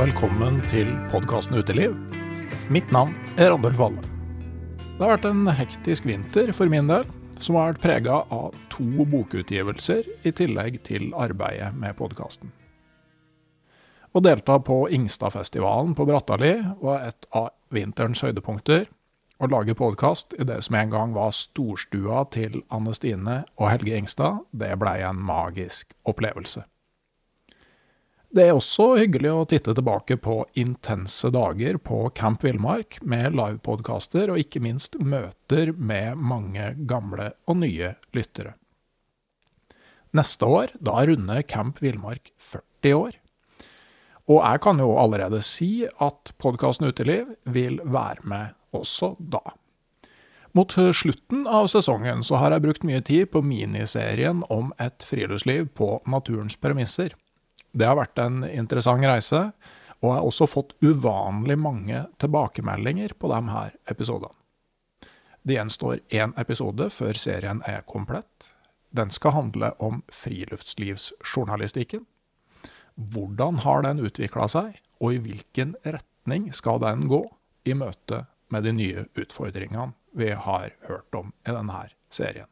Velkommen til podkasten Uteliv. Mitt navn er Randulf Valle. Det har vært en hektisk vinter for min del, som har vært prega av to bokutgivelser i tillegg til arbeidet med podkasten. Å delta på Ingstadfestivalen på Brattali var et av vinterens høydepunkter. Å lage podkast i det som en gang var storstua til Anne Stine og Helge Ingstad, det blei en magisk opplevelse. Det er også hyggelig å titte tilbake på intense dager på Camp Villmark med livepodkaster og ikke minst møter med mange gamle og nye lyttere. Neste år, da runder Camp Villmark 40 år. Og jeg kan jo allerede si at podkasten Uteliv vil være med også da. Mot slutten av sesongen så har jeg brukt mye tid på miniserien om et friluftsliv på naturens premisser. Det har vært en interessant reise, og jeg har også fått uvanlig mange tilbakemeldinger på de her episodene. Det gjenstår én episode før serien er komplett. Den skal handle om friluftslivsjournalistikken. Hvordan har den utvikla seg, og i hvilken retning skal den gå i møte med de nye utfordringene vi har hørt om i denne serien?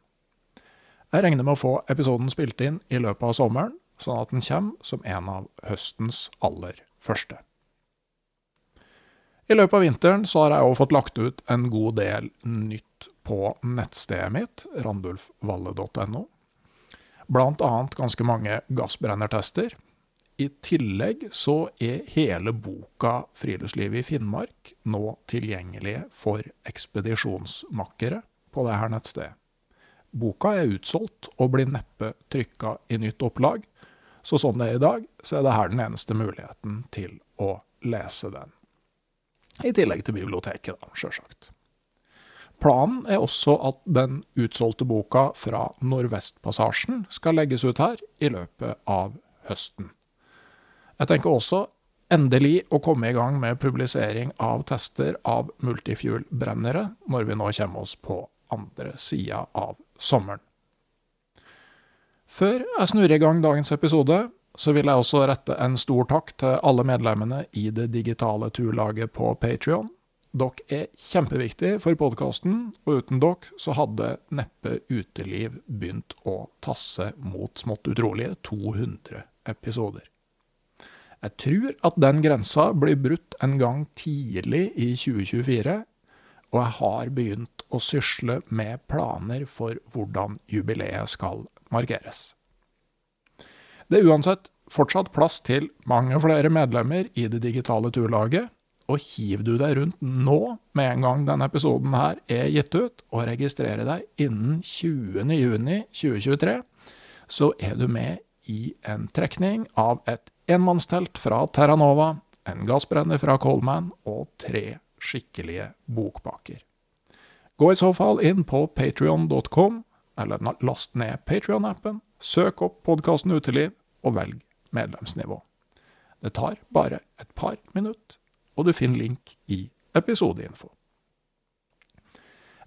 Jeg regner med å få episoden spilt inn i løpet av sommeren, sånn at den kommer som en av høstens aller første. I løpet av vinteren så har jeg òg fått lagt ut en god del nytt på nettstedet mitt, randulfvalle.no. Blant annet ganske mange gassbrennertester. I tillegg så er hele boka 'Friluftslivet i Finnmark' nå tilgjengelig for ekspedisjonsmakkere på dette nettstedet. Boka er utsolgt og blir neppe trykka i nytt opplag, så sånn det er i dag, så er det her den eneste muligheten til å lese den. I tillegg til biblioteket, da, sjølsagt. Planen er også at den utsolgte boka fra Nordvestpassasjen skal legges ut her i løpet av høsten. Jeg tenker også endelig å komme i gang med publisering av tester av multifuel-brennere når vi nå kommer oss på andre sida av sommeren. Før jeg snurrer i gang dagens episode, så vil jeg også rette en stor takk til alle medlemmene i det digitale turlaget på Patrion. Dere er kjempeviktige for podkasten, og uten dere så hadde neppe uteliv begynt å tasse mot smått utrolige 200 episoder. Jeg tror at den grensa blir brutt en gang tidlig i 2024, og jeg har begynt å sysle med planer for hvordan jubileet skal markeres. Det er uansett fortsatt plass til mange flere medlemmer i det digitale turlaget, og hiver du deg rundt nå med en gang denne episoden her er gitt ut, og registrerer deg innen 20.6.2023, så er du med i en trekning av et enmannstelt fra Terranova, en gassbrenner fra Coleman og tre skikkelige bokbaker. Gå i så fall inn på patrion.com eller last ned Patrion-appen, søk opp podkasten Uteliv, og velg medlemsnivå. Det tar bare et par minutter, og du finner link i episodeinfo.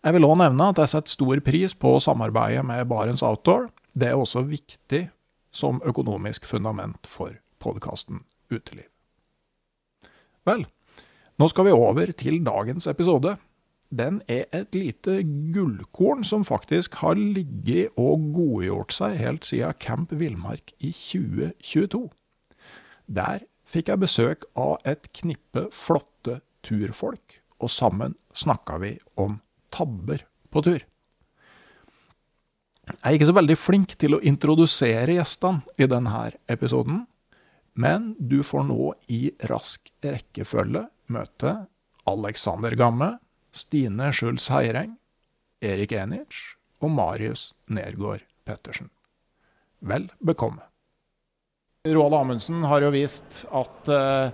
Jeg vil òg nevne at jeg setter stor pris på samarbeidet med Barents Outdoor, Det er også viktig som økonomisk fundament for podkasten Uteliv. Vel, nå skal vi over til dagens episode. Den er et lite gullkorn som faktisk har ligget og godgjort seg helt siden Camp Villmark i 2022. Der fikk jeg besøk av et knippe flotte turfolk, og sammen snakka vi om tabber på tur. Jeg er ikke så veldig flink til å introdusere gjestene i denne episoden, men du får nå i rask rekkefølge møte Alexander Gamme, Stine Schulz Heireng, Erik Enich og Marius Nergård Pettersen. Vel bekomme. Roald Amundsen har jo vist at, eh,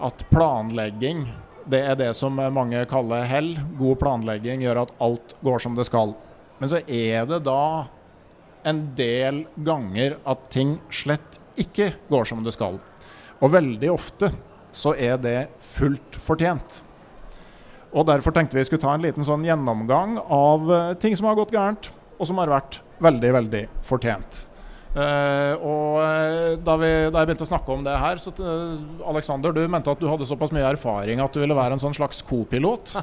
at planlegging det er det som mange kaller hell. God planlegging gjør at alt går som det skal. Men så er det da en del ganger at ting slett ikke går som det skal. Og veldig ofte så er det fullt fortjent. Og Derfor tenkte vi skulle ta en liten sånn gjennomgang av eh, ting som har gått gærent, og som har vært veldig, veldig fortjent. Uh, og eh, da, vi, da, jeg begynte å snakke om det her, så uh, Alexander, du mente at du hadde såpass mye erfaring at du ville være en sånn slags co-pilot?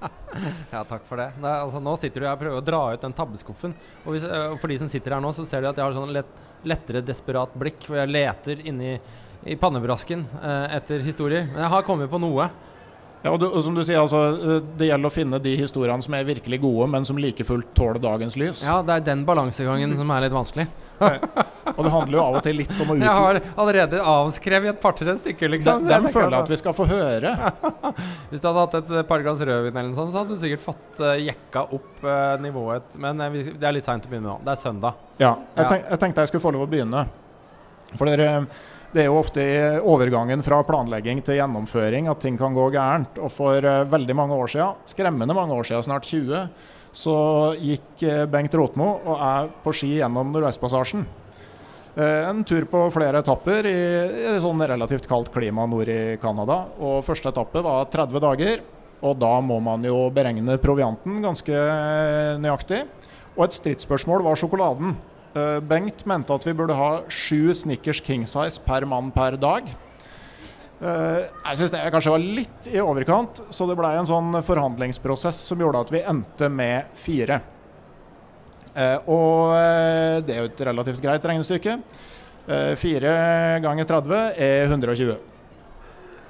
ja, takk for det. Nei, altså, nå sitter du og prøver å dra ut den tabbeskuffen. Og hvis, uh, for de som sitter her nå, så ser du at jeg har sånn lett, lettere desperat blikk, for jeg leter inni i pannebrasken etter historier. Men jeg har kommet på noe. Ja, og, du, og, som du sier, altså, eh, Det gjelder å finne de historiene som er virkelig gode, men som like fullt tåler dagens lys. Ja, det er den balansegangen som er litt vanskelig. og det handler jo av og til litt om å utvikle Jeg har allerede avskrevet et par-tre stykker, liksom. Den, den føler jeg at vi skal få høre. Hvis du hadde hatt et par glass rødvin, eller noe sånt, så hadde du sikkert fått uh, jekka opp uh, nivået. Men uh, det er litt seint å begynne nå. Det er søndag. Ja, jeg, tenk, jeg tenkte jeg skulle få lov å begynne. For dere det er jo ofte i overgangen fra planlegging til gjennomføring at ting kan gå gærent. Og for uh, veldig mange år siden, skremmende mange år siden, snart 20, så gikk uh, Bengt Rotmo og jeg på ski gjennom Nordvestpassasjen. Uh, en tur på flere etapper i, et sånn relativt kaldt klima nord i Canada. Og første etappe var 30 dager. Og da må man jo beregne provianten ganske nøyaktig. Og et stridsspørsmål var sjokoladen. Eh, Bengt mente at vi burde ha sju Snickers King Size per mann per dag. Eh, jeg syns det kanskje var litt i overkant, så det blei en sånn forhandlingsprosess som gjorde at vi endte med fire. Eh, og det er jo et relativt greit regnestykke. Fire ganger 30 er 120.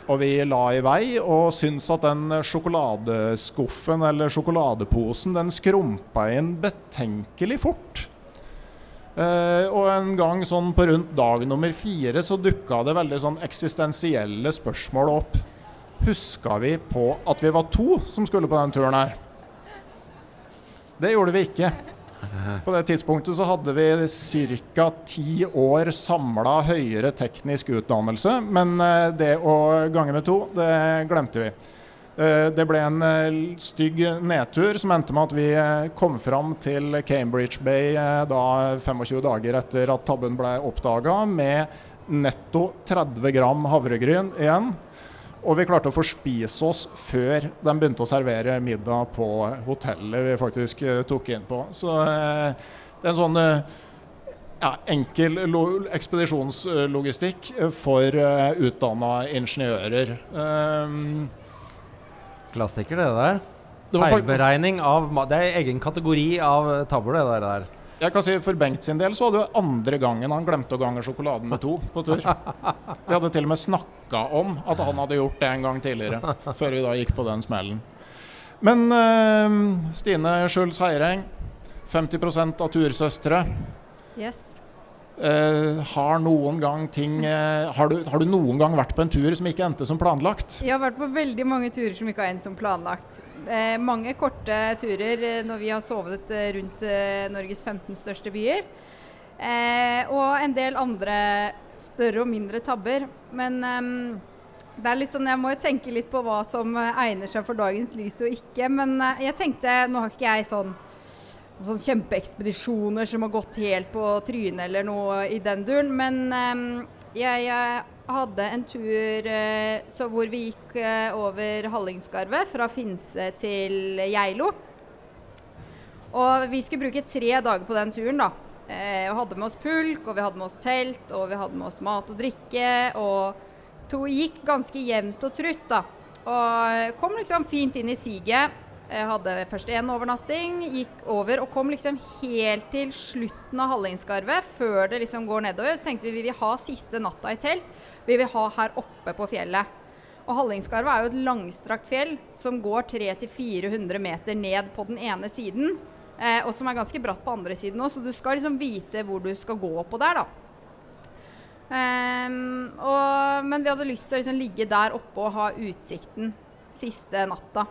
Og vi la i vei og syntes at den sjokoladeskuffen eller sjokoladeposen den skrumpa inn betenkelig fort. Uh, og en gang sånn på rundt dag nummer fire så dukka det veldig sånn eksistensielle spørsmål opp. Huska vi på at vi var to som skulle på den turen her? Det gjorde vi ikke. På det tidspunktet så hadde vi ca. ti år samla høyere teknisk utdannelse, men uh, det å gange med to, det glemte vi. Eh, det ble en eh, stygg nedtur som endte med at vi eh, kom fram til Cambridge Bay da 25 dager etter at tabben ble oppdaga, med netto 30 gram havregryn igjen. Og vi klarte å forspise oss før de begynte å servere middag på hotellet vi faktisk tok inn på. Så det er en sånn ja, enkel ekspedisjonslogistikk for utdanna ingeniører. Klassiker, det der. Feilberegning av Det er egen kategori av tabber, det der. Jeg kan si For Bengt sin del så var det andre gangen han glemte å gange sjokoladen med to på tur. Vi hadde til og med snakka om at han hadde gjort det en gang tidligere, før vi da gikk på den smellen. Men uh, Stine Schulz Heireng, 50 av tursøstre. Yes. Uh, har, ting, uh, har, du, har, du, noen gang vært på en tur som ikke endte som planlagt? Jeg har vært på veldig mange turer som ikke har endt som planlagt. Uh, mange korte turer når vi har sovet rundt Norges 15 største byer. og en del andre større og mindre tabber. Men um, det er litt sånn, jeg må jo tenke litt på hva som egner seg for dagens lys og ikke. Men jeg tenkte, nå har ikke jeg sånn sånn kjempeekspedisjoner som har gått helt på trynet eller noe i den duren. Men um, jeg, jeg, hadde en tur uh, hvor vi gikk uh, over Hallingskarvet, fra Finse til Geilo. Og vi skulle bruke tre dager på den turen, da. Vi og hadde med oss pulk, og vi hadde med oss telt, og vi hadde med oss mat og drikke. Og to gikk ganske jevnt og trutt, da. Og kom liksom fint inn i siget. Jeg hadde først én overnatting, gikk over og kom liksom helt til slutten av Hallingskarvet, før det liksom går nedover. Så tenkte vi vi vil ha siste natta i telt. Vi vil ha her oppe på fjellet. Og Hallingskarvet er jo et langstrakt fjell som går 300-400 meter ned på den ene siden. Eh, og som er ganske bratt på andre siden òg, så du skal liksom vite hvor du skal gå oppå der, da. Um, og, men vi hadde lyst til å liksom ligge der oppe og ha utsikten siste natta.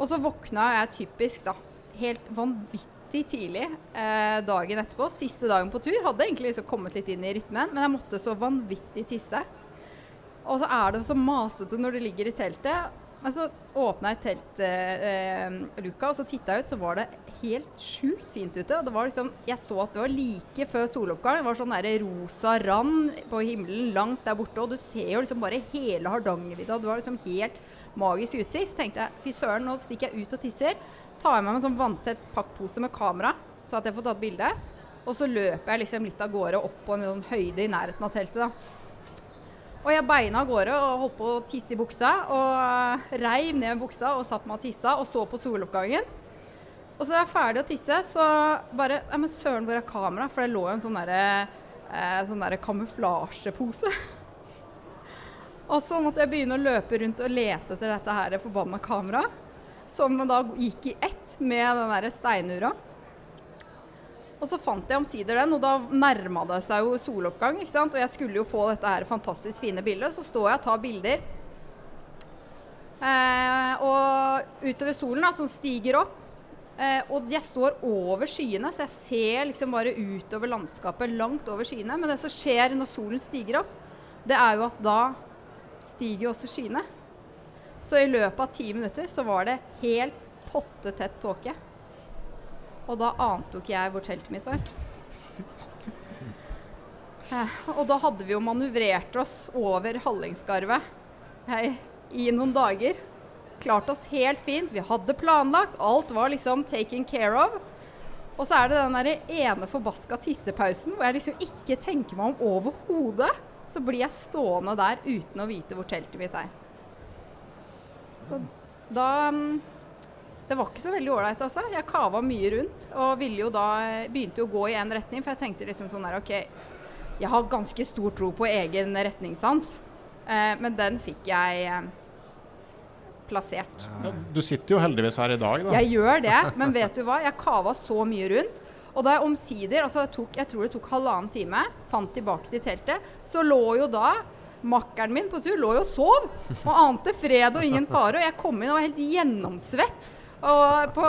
Og så våkna jeg typisk da, helt vanvittig tidlig eh, dagen etterpå. Siste dagen på tur. Hadde egentlig liksom kommet litt inn i rytmen, men jeg måtte så vanvittig tisse. Og så er det så masete når du ligger i teltet. Men så åpna jeg teltluka, eh, eh og så titta jeg ut, så var det helt sjukt fint ute. Og det var liksom, jeg så at det var like før soloppgang. Det var sånn der rosa rand på himmelen langt der borte. Og du ser jo liksom bare hele Hardangervidda. Det var liksom helt magisk utsikt. Så tenkte jeg fy søren, nå stikker jeg ut og tisser. Tar jeg med meg en sånn vanntett pakkpose med kamera, så at jeg får tatt bilde. Og så løper jeg liksom litt av gårde opp på en sånn høyde i nærheten av teltet. da. Og jeg beina av gårde og holdt på å tisse i buksa. Og reiv ned buksa og satt meg og tissa og så på soloppgangen. Og så er jeg ferdig å tisse, så bare Ja, men søren, hvor er kameraet? For det lå jo en sånn derre eh, sånn der kamuflasjepose. og så måtte jeg begynne å løpe rundt og lete etter dette her forbanna kameraet. Som da gikk i ett med den derre steinura. Og så fant jeg omsider den, og da nærma det seg jo soloppgang. ikke sant? Og jeg skulle jo få dette her fantastisk fine bildet. Så står jeg og tar bilder. Eh, og utover solen, da, som stiger opp. Eh, og jeg står over skyene, så jeg ser liksom bare utover landskapet, langt over skyene. Men det som skjer når solen stiger opp, det er jo at da stiger jo også skyene. Så i løpet av ti minutter så var det helt pottetett tåke. Og da ante jo ikke jeg hvor teltet mitt var. Eh, og da hadde vi jo manøvrert oss over Hallingskarvet eh, i noen dager. Klart oss helt fint. Vi hadde planlagt. Alt var liksom taken care of. Og så er det den der ene forbaska tissepausen hvor jeg liksom ikke tenker meg om overhodet. Så blir jeg stående der uten å vite hvor teltet mitt er. Så da mm, det var ikke så veldig ålreit, altså. Jeg kava mye rundt. Og ville jo da, begynte jo å gå i én retning, for jeg tenkte liksom sånn her OK, jeg har ganske stor tro på egen retningssans. Eh, men den fikk jeg eh, plassert. Ja, du sitter jo heldigvis her i dag, da. Jeg gjør det, men vet du hva? Jeg kava så mye rundt. Og da jeg omsider, altså det tok, jeg tror det tok halvannen time, fant tilbake til teltet, så lå jo da makkeren min på tur lå jo og sov og ante fred og ingen fare. Og jeg kom inn og var helt gjennomsvett og på,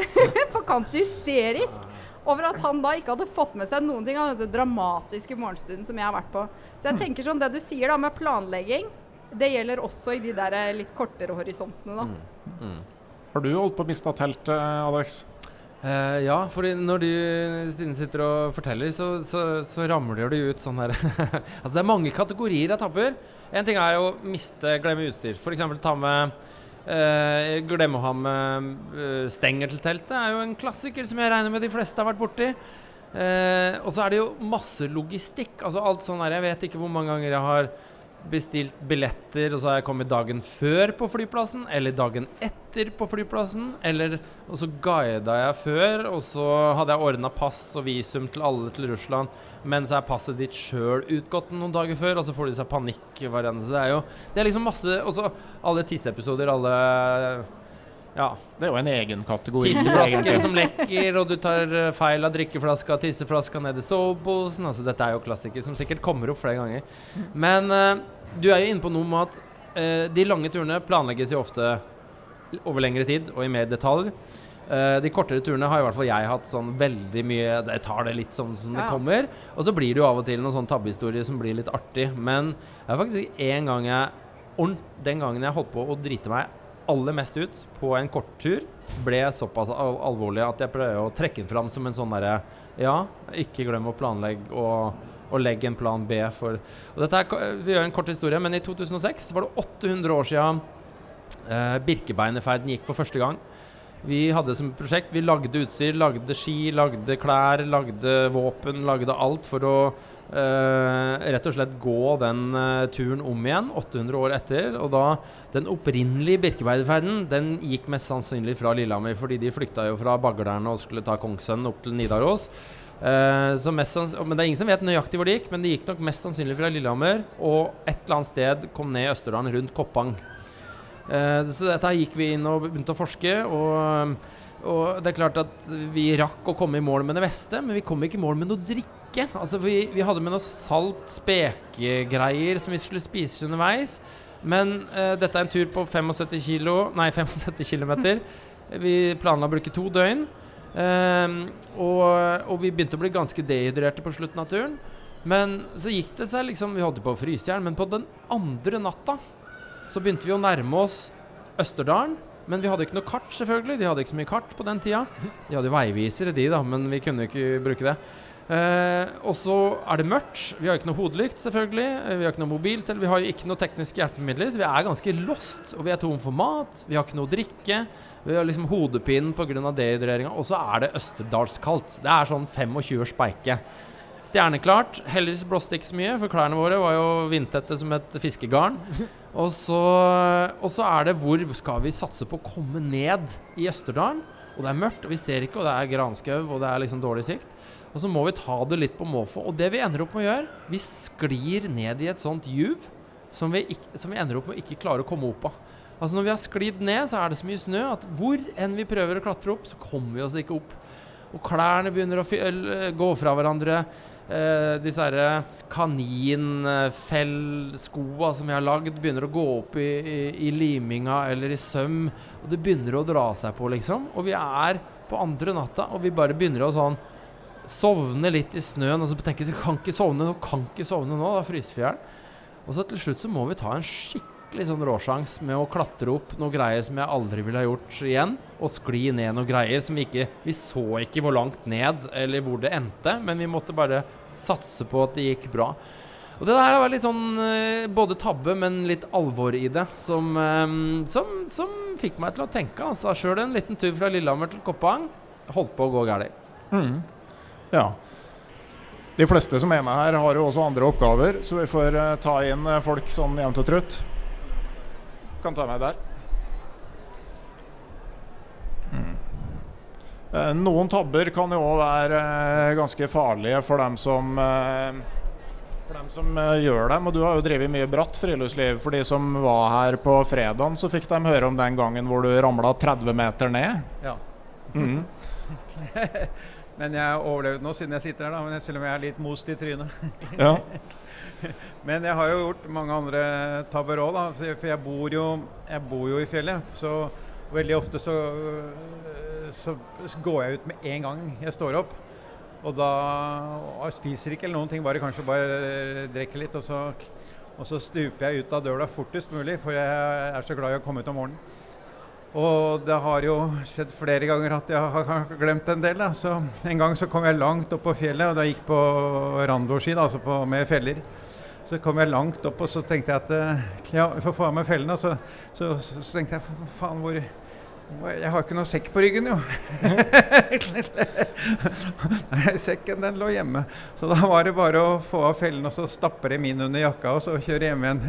på kant hysterisk over at han da ikke hadde fått med seg noen ting av denne dramatiske morgenstunden som jeg har vært på. Så jeg tenker sånn, det du sier da med planlegging, det gjelder også i de der litt kortere horisontene, da. Mm. Mm. Har du holdt på å miste teltet, Alex? Uh, ja, fordi når du sitter og forteller, så, så, så ramler det ut sånn her Altså det er mange kategorier etapper. En ting er å miste, glemme utstyr. F.eks. ta med Uh, glemme å ha med uh, stenger til teltet er jo en klassiker som jeg regner med de fleste har vært borti. Uh, og så er det jo masse logistikk. Altså alt sånn her Jeg vet ikke hvor mange ganger jeg har bestilt billetter, og så har jeg kommet dagen før på flyplassen, eller dagen etter på flyplassen. Eller, og så guida jeg før, og så hadde jeg ordna pass og visum til alle til Russland. Men så er passet ditt sjøl utgått noen dager før, og så får de seg panikkvariante. Det er jo det er liksom masse Og så alle tisseepisoder, alle ja. Det er jo en egen kategori. Tisseflasker som lekker, og du tar eh, feil av drikkeflaska, tisseflaska ned i soveposen. Altså, dette er jo klassiker som sikkert kommer opp flere ganger. Men uh, du er jo inne på noe med at uh, de lange turene planlegges jo ofte over lengre tid og i mer detalj. Uh, de kortere turene har i hvert fall jeg hatt sånn veldig mye Jeg tar det litt sånn som ja. det kommer. Og så blir det jo av og til noen sånn tabbehistorie som blir litt artig. Men det er faktisk én gang jeg Den gangen jeg holdt på å drite meg aller mest ut på en korttur, ble såpass alvorlig at jeg pleier å trekke den fram som en sånn derre Ja, ikke glem å planlegge og, og legge en plan B for og dette er, Vi gjør en kort historie, men i 2006 var det 800 år siden eh, Birkebeinerferden gikk for første gang. Vi hadde som prosjekt Vi lagde utstyr, lagde ski, lagde klær, lagde våpen, lagde alt for å eh, rett og slett gå den uh, turen om igjen 800 år etter. Og da Den opprinnelige Birkebeiderferden den gikk mest sannsynlig fra Lillehammer, fordi de flykta jo fra Baggerdalen og skulle ta Kongsønnen opp til Nidaros. Uh, men Det er ingen som vet nøyaktig hvor det gikk, men det gikk nok mest sannsynlig fra Lillehammer og et eller annet sted kom ned i Østerdalen rundt Koppang. Så dette gikk vi inn og begynte å forske. Og, og det er klart at vi rakk å komme i mål med det meste, men vi kom ikke i mål med noe drikke. Altså vi, vi hadde med noe salt spekegreier som vi skulle spise underveis. Men uh, dette er en tur på 75 kilo, nei 75 km. Vi planla å bruke to døgn. Eh, og, og vi begynte å bli ganske dehydrerte på slutten av turen. Men så gikk det seg liksom Vi holdt på å fryse i hjel, men på den andre natta så begynte vi å nærme oss Østerdalen. Men vi hadde ikke noe kart, selvfølgelig. De hadde ikke så mye kart på den tida. De hadde jo veivisere, de, da, men vi kunne ikke bruke det. Eh, og så er det mørkt. Vi har ikke noe hodelykt, selvfølgelig. Eh, Vi har ikke noe mobiltelefon. Vi har jo ikke noe tekniske hjelpemidler, så vi er ganske lost. Og vi er tom for mat. Vi har ikke noe å drikke. Vi har liksom hodepinen pga. dehydreringa. Og så er det østerdalskaldt. Det er sånn 25 speike. Stjerneklart. Heldigvis blåste ikke så mye, for klærne våre var jo vindtette som et fiskegarn. Og så, og så er det hvor skal vi satse på å komme ned i Østerdalen? Og det er mørkt, og vi ser ikke, og det er granskau, og det er liksom dårlig sikt. Og så må vi ta det litt på måfå. Og det vi ender opp med å gjøre, vi sklir ned i et sånt juv som vi, ikke, som vi ender opp med å ikke klare å komme opp av. Altså Når vi har sklidd ned, så er det så mye snø at hvor enn vi prøver å klatre opp, så kommer vi oss ikke opp. Og klærne begynner å fy- gå fra hverandre. Eh, disse herre kaninfellskoa som vi har lagd, begynner å gå opp i, i, i liminga eller i søm. Og det begynner å dra seg på, liksom. Og vi er på andre natta, og vi bare begynner å sånn sovne litt i snøen. Og så tenker jeg kan ikke sovne nå, kan ikke sovne nå, da fryser vi i hjel. Og så til slutt så må vi ta en skikkelig sånn råsjans med å klatre opp noen greier som jeg aldri ville ha gjort igjen, og skli ned noen greier som vi ikke Vi så ikke hvor langt ned eller hvor det endte, men vi måtte bare satse på at det gikk bra. Og det der var litt sånn eh, både tabbe, men litt alvor i det, som, eh, som, som fikk meg til å tenke. Altså sjøl en liten tur fra Lillehammer til Koppang holdt på å gå galt. Mm. Ja. De fleste som er med her, har jo også andre oppgaver, så vi får eh, ta inn eh, folk sånn jevnt og trutt. Kan ta meg der. Mm. Eh, Noen tabber kan jo òg være ganske farlige for dem som for dem som gjør dem. Og du har jo drevet mye bratt friluftsliv. For de som var her på fredagen, så fikk de høre om den gangen hvor du ramla 30 meter ned. Ja. Mhm. Men jeg overlevde nå siden jeg sitter her, da, men selv om jeg er litt most i trynet. Ja. Men jeg har jo gjort mange andre tabber òg. For jeg bor, jo, jeg bor jo i fjellet. Så veldig ofte så, så går jeg ut med en gang jeg står opp. Og da og spiser ikke eller noen ting, bare kanskje bare drikker litt. Og så, og så stuper jeg ut av døra fortest mulig, for jeg er så glad i å komme ut om morgenen. Og det har jo skjedd flere ganger at jeg har glemt en del. Da. Så En gang så kom jeg langt opp på fjellet, og da gikk på randoski, altså på, med feller. Så kom jeg langt opp, og så tenkte jeg at eh, ja, få av meg fellene. Så, så, så, så tenkte jeg faen, hvor Jeg har ikke noe sekk på ryggen, jo. Nei, sekken den lå hjemme. Så da var det bare å få av fellene og så stappe dem inn under jakka og så kjøre hjem igjen.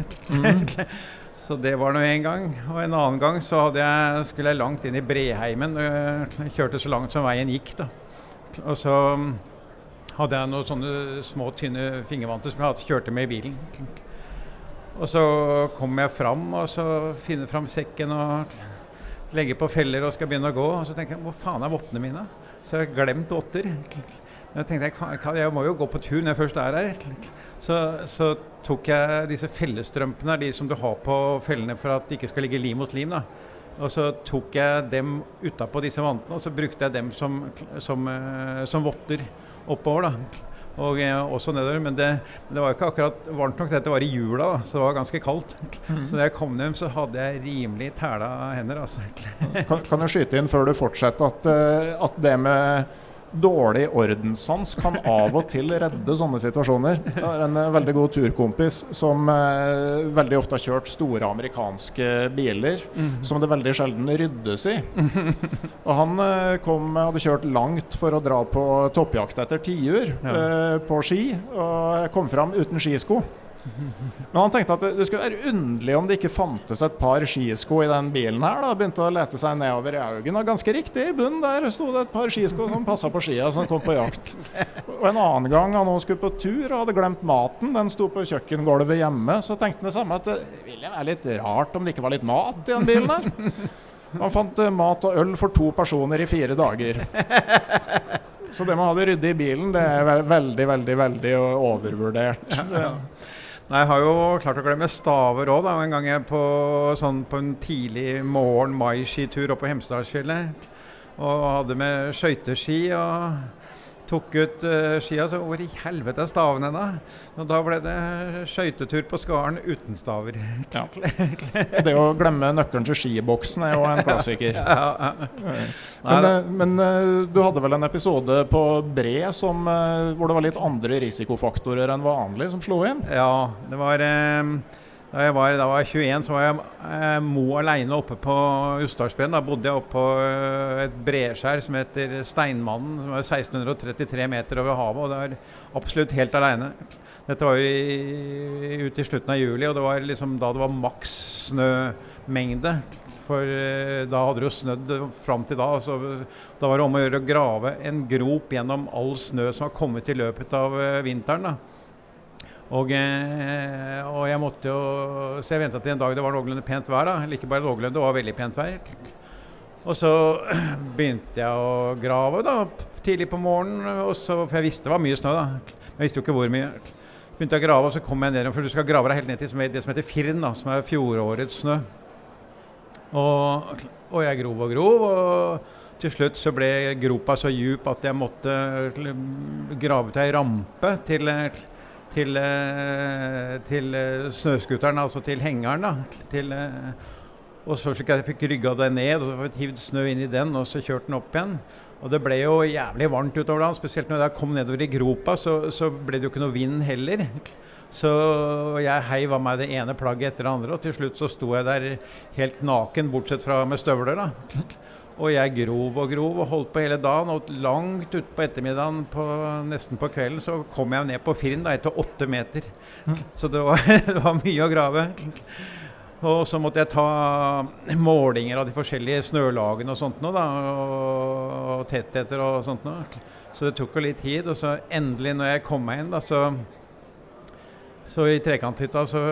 Så det var nå en gang. Og en annen gang så jeg, skulle jeg langt inn i Breheimen. Jeg kjørte så langt som veien gikk, da. Og så mm, hadde jeg noen sånne små, tynne fingervanter som jeg hadde kjørte med i bilen. Og så kommer jeg fram og så finner fram sekken og legger på feller og skal begynne å gå. Og så tenker jeg hvor faen er vottene mine? Så jeg har glemt votter. Jeg tenkte jeg, kan- jeg må jo gå på tur når jeg først er her. Så, så tok jeg disse fellestrømpene, de som du har på fellene for at det ikke skal ligge lim mot lim. da. Og så tok jeg dem utapå disse vantene, og så brukte jeg dem som, som, eh, som votter oppover. da. Og eh, også nedover. Men det, det var ikke akkurat varmt nok. Dette var i jula, da, så det var ganske kaldt. Så da jeg kom hjem, så hadde jeg rimelig tæla hender. altså. Kan, kan du skyte inn før du fortsetter at, eh, at det med dårlig ordenssans kan av og til redde sånne situasjoner. Jeg har en eh, veldig god turkompis som eh, veldig ofte har kjørt store amerikanske biler som det veldig sjelden ryddes i. Og han eh, kom, hadde kjørt langt for å dra på toppjakt etter tiur eh, på ski, og kom fram uten skisko. Men han tenkte at det, det skulle være underlig om det ikke fantes et par skisko i den bilen her. da, Begynte å lete seg nedover i augen, og ganske riktig, i bunnen der sto det et par skisko som passa på skia som kom på jakt. Og En annen gang han også skulle på tur og hadde glemt maten, den sto på kjøkkengulvet hjemme, så tenkte han det samme, at det ville være litt rart om det ikke var litt mat i den bilen her. Han fant eh, mat og øl for to personer i fire dager. Så det med å ha det ryddig i bilen, det er veldig, veldig, veldig overvurdert. Nei, Jeg har jo klart å glemme staver òg. En gang jeg på, sånn, på en tidlig morgen mai-skitur oppe på Hemsedalsfjellet. Og hadde med skøyteski og tok ut uh, skia. Så hvor i helvete er stavene da? Og da ble det skøytetur på Skaren uten staver. Ja. Det å glemme nøkkelen til skiboksen er jo en klassiker. Ja, ja. Men, eh, men uh, du hadde vel en episode på Bre som, hvor det var litt andre risikofaktorer enn vanlig som slo inn? Ja, det var da jeg var, da var jeg 21, så var jeg eh, mo aleine oppe på Ustadsbreen. Da bodde jeg oppe på eh, et breskjær som heter Steinmannen, som er 1633 meter over havet. Og det var absolutt helt aleine. Dette var jo ute i slutten av juli, og det var liksom da det var maks snømengde. For eh, da hadde det jo snødd fram til da. Så da var det om å gjøre å grave en grop gjennom all snø som har kommet i løpet av eh, vinteren. da. Og, eh, og jeg måtte jo Så jeg venta til en dag det var noenlunde pent vær. da, Eller ikke bare noenlunde, det var veldig pent vær. Og så begynte jeg å grave da, tidlig på morgenen, så, for jeg visste det var mye snø. da, jeg visste jo ikke hvor mye. Begynte jeg å grave, og så kom jeg ned, for du skal grave deg helt ned til det som heter Firn, da, som er fjorårets snø. Og, og jeg grov og grov, og til slutt så ble gropa så djup at jeg måtte grave ut ei rampe til, til, eh, til eh, snøscooteren, altså til hengeren. da, til, eh, og så slik jeg fikk rygga det ned og så fikk hivd snø inn i den og så kjørt den opp igjen. Og det ble jo jævlig varmt utover dagen, spesielt når jeg kom nedover i gropa, så, så ble det jo ikke noe vind heller. Så jeg heiv av meg det ene plagget etter det andre, og til slutt så sto jeg der helt naken, bortsett fra med støvler. da. Og jeg grov og grov og holdt på hele dagen. Og langt utpå ettermiddagen, på, nesten på kvelden, så kom jeg ned på Firn da, etter åtte meter. Så det var, det var mye å grave. Og så måtte jeg ta målinger av de forskjellige snølagene og sånt noe, da, og, og tettheter og sånt noe. Så det tok jo litt tid. Og så endelig, når jeg kom meg inn, da, så så i trekanthytta så,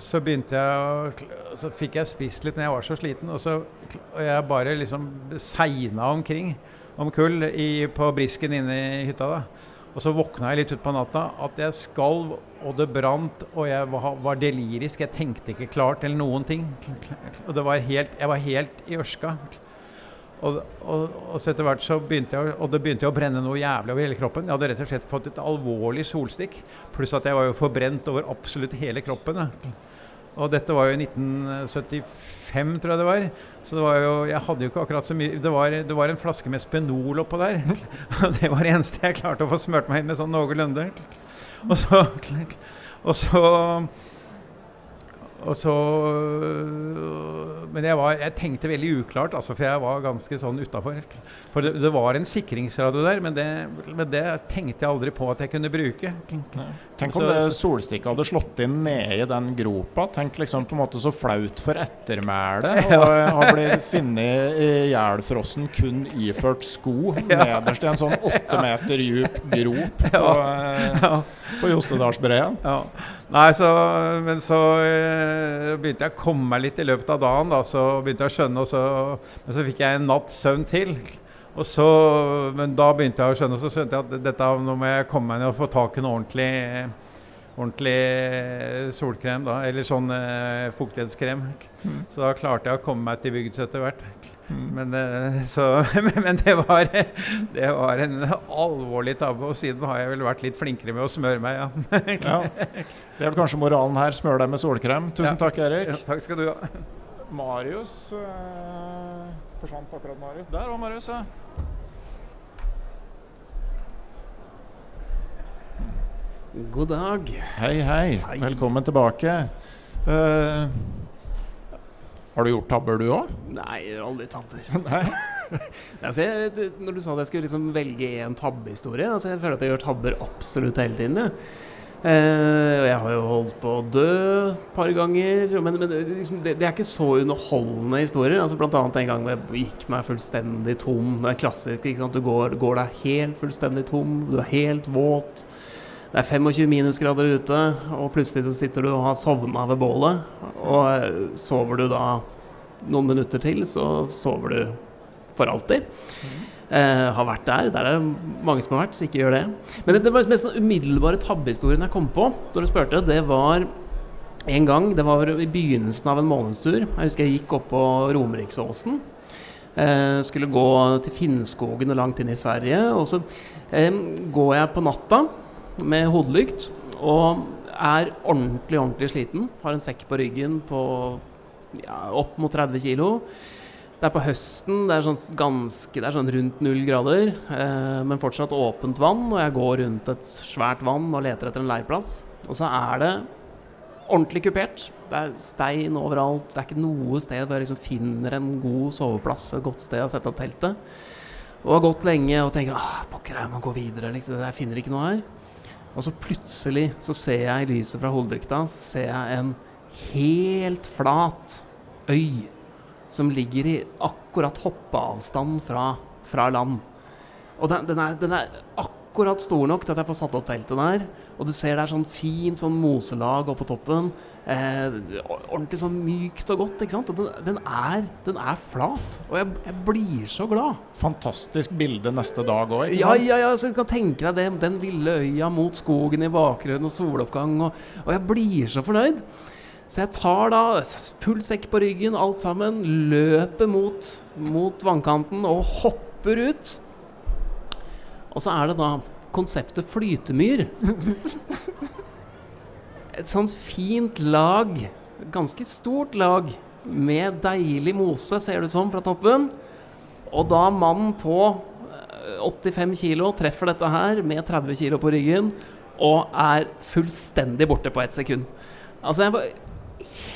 så begynte jeg å Så fikk jeg spist litt når jeg var så sliten, og så og jeg bare liksom segna omkring om kull i, på brisken inne i hytta. da. Og så våkna jeg litt utpå natta at jeg skalv, og det brant, og jeg var, var delirisk. Jeg tenkte ikke klart eller noen ting. Og var helt, jeg var helt i ørska. Og, og, og så etter hvert så begynte jeg, og det begynte å brenne noe jævlig over hele kroppen. Jeg hadde rett og slett fått et alvorlig solstikk. Pluss at jeg var jo forbrent over absolutt hele kroppen. Da. Og dette var jo i 1975, tror jeg det var. Så det var jo, jeg hadde jo ikke akkurat så mye Det var, det var en flaske med Spenol oppå der. Og det var det eneste jeg klarte å få smurt meg inn med sånn noenlunde. Og så, og så så Men jeg, var, jeg tenkte veldig uklart, altså, for jeg var ganske sånn utafor. For det, det var en sikringsradio der, men det, men det tenkte jeg aldri på at jeg kunne bruke. Tenk om Så- det solstikket hadde slått inn nede i den gropa. Tenk liksom på en måte så flaut for ettermælet å ha blitt funnet i hjælfrossen kun iført sko nederst i en sånn åtte meter djup grop på, eh, Ja. På Jostedalsbreia. Ja. Nei, så, men så eh, begynte jeg å komme meg litt i løpet av dagen. Da, så begynte jeg å skjønne, og så, men så fikk jeg en natts søvn til. Og så, men da begynte jeg å skjønne, og så skjønte jeg at dette, nå må jeg komme meg ned og få tak i noe ordentlig, ordentlig solkrem, da, eller sånn eh, fuktighetskrem. Så da klarte jeg å komme meg til bygds etter hvert. Men, eh, så, men, det, var, det var en alvorlig tabbe, og siden har jeg vel vært litt flinkere med å smøre meg, ja. ja. Det er vel kanskje moralen her. Smør deg med solkrem. Tusen ja. takk, Erik. Ja, takk skal du ha. Marius øh, forsvant akkurat, Marius. Der var Marius, ja. God dag. Hei, hei. hei. Velkommen tilbake. Uh, har du gjort tabber, du òg? Nei, jeg gjør aldri tabber. Altså, jeg, når du sa at jeg skulle liksom velge én tabbehistorie altså, Jeg føler at jeg gjør tabber absolutt hele tiden. Jeg. Eh, og jeg har jo holdt på å dø et par ganger. Men, men det, liksom, det, det er ikke så underholdende historier. Altså, blant annet en gang hvor jeg gikk meg fullstendig tom. Det er klassisk. Du går, går deg helt fullstendig tom. Du er helt våt. Det er 25 minusgrader ute, og plutselig så sitter du og har sovna ved bålet. Og eh, sover du da noen minutter til, så sover du for alltid. Eh, har vært der. Der er det mange som har vært, så ikke gjør det. Men var mest sånn umiddelbare tabbehistorien jeg kom på da du spurte, det var en gang, det var i begynnelsen av en månedstur. Jeg husker jeg gikk opp på Romeriksåsen. Eh, skulle gå til Finnskogen og langt inn i Sverige. Og så eh, går jeg på natta med hodelykt og er ordentlig, ordentlig sliten. Har en sekk på ryggen på ja, opp mot 30 kilo. Det er på høsten, det er sånn, ganske, det er sånn rundt null grader, eh, men fortsatt åpent vann. Og jeg går rundt et svært vann og leter etter en leirplass. Og så er det ordentlig kupert. Det er stein overalt. Det er ikke noe sted hvor jeg liksom finner en god soveplass, et godt sted å sette opp teltet. Og har gått lenge og tenker ah, pokker, jeg må gå videre. Liksom. Jeg finner ikke noe her. Og så plutselig så ser jeg i lyset fra jeg en helt flat øy som ligger i akkurat hoppeavstand fra, fra land. Og den, den, er, den er akkurat stor nok til at jeg får satt opp teltet der. Og du ser det er sånn fint sånn moselag oppå toppen. Eh, ordentlig sånn mykt og godt. ikke sant? Og den, den, er, den er flat. Og jeg, jeg blir så glad. Fantastisk bilde neste dag òg, Ja, ja, ja, så du kan tenke deg det, den lille øya mot skogen i bakgrunnen og soloppgang, og, og jeg blir så fornøyd. Så jeg tar da full sekk på ryggen, alt sammen, løper mot, mot vannkanten og hopper ut. Og så er det da konseptet flytemyr. Et sånt fint lag, ganske stort lag, med deilig mose, ser det ut som, fra toppen. Og da mannen på eh, 85 kilo treffer dette her med 30 kilo på ryggen og er fullstendig borte på ett sekund. Altså, jeg var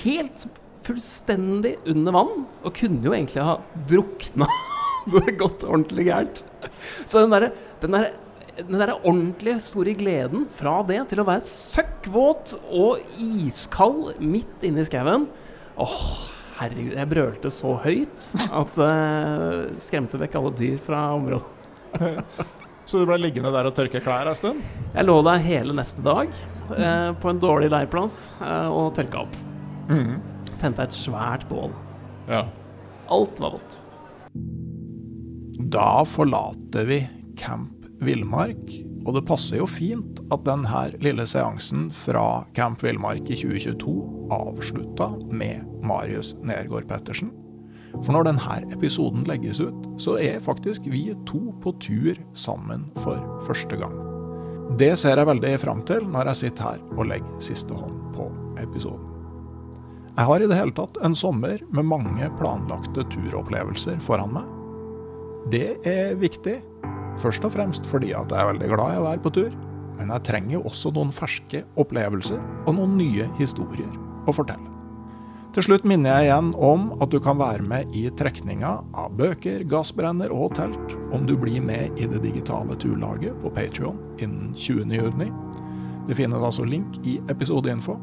helt fullstendig under vann og kunne jo egentlig ha drukna. Det hadde gått ordentlig gærent. Så den derre der, den der ordentlige store gleden fra det til å være søkkvåt og iskald midt inne i skauen Åh, herregud. Jeg brølte så høyt at det skremte vekk alle dyr fra området. Så du ble liggende der og tørke klær en stund? Jeg lå der hele neste dag uh, på en dårlig leirplass uh, og tørka opp. Tente et svært bål. Ja. Alt var vått. Da forlater vi Camp Villmark, og det passer jo fint at denne lille seansen fra Camp Villmark i 2022 avslutta med Marius Nergård Pettersen. For når denne episoden legges ut, så er faktisk vi to på tur sammen for første gang. Det ser jeg veldig fram til når jeg sitter her og legger siste hånd på episoden. Jeg har i det hele tatt en sommer med mange planlagte turopplevelser foran meg. Det er viktig, først og fremst fordi at jeg er veldig glad i å være på tur. Men jeg trenger jo også noen ferske opplevelser og noen nye historier å fortelle. Til slutt minner jeg igjen om at du kan være med i trekninga av bøker, gassbrenner og telt om du blir med i det digitale turlaget på Patrion innen 20.6. Det finnes altså link i episodeinfo.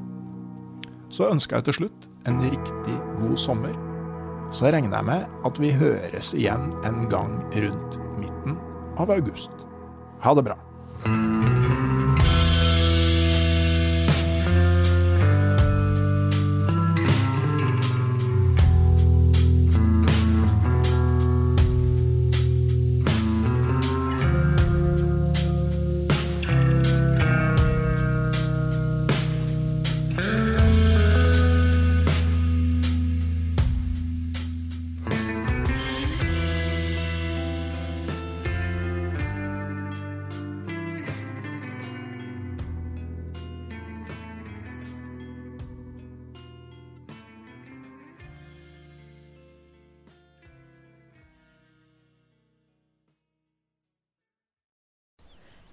Så ønsker jeg til slutt en riktig god sommer. Så regner jeg med at vi høres igjen en gang rundt midten av august. Ha det bra.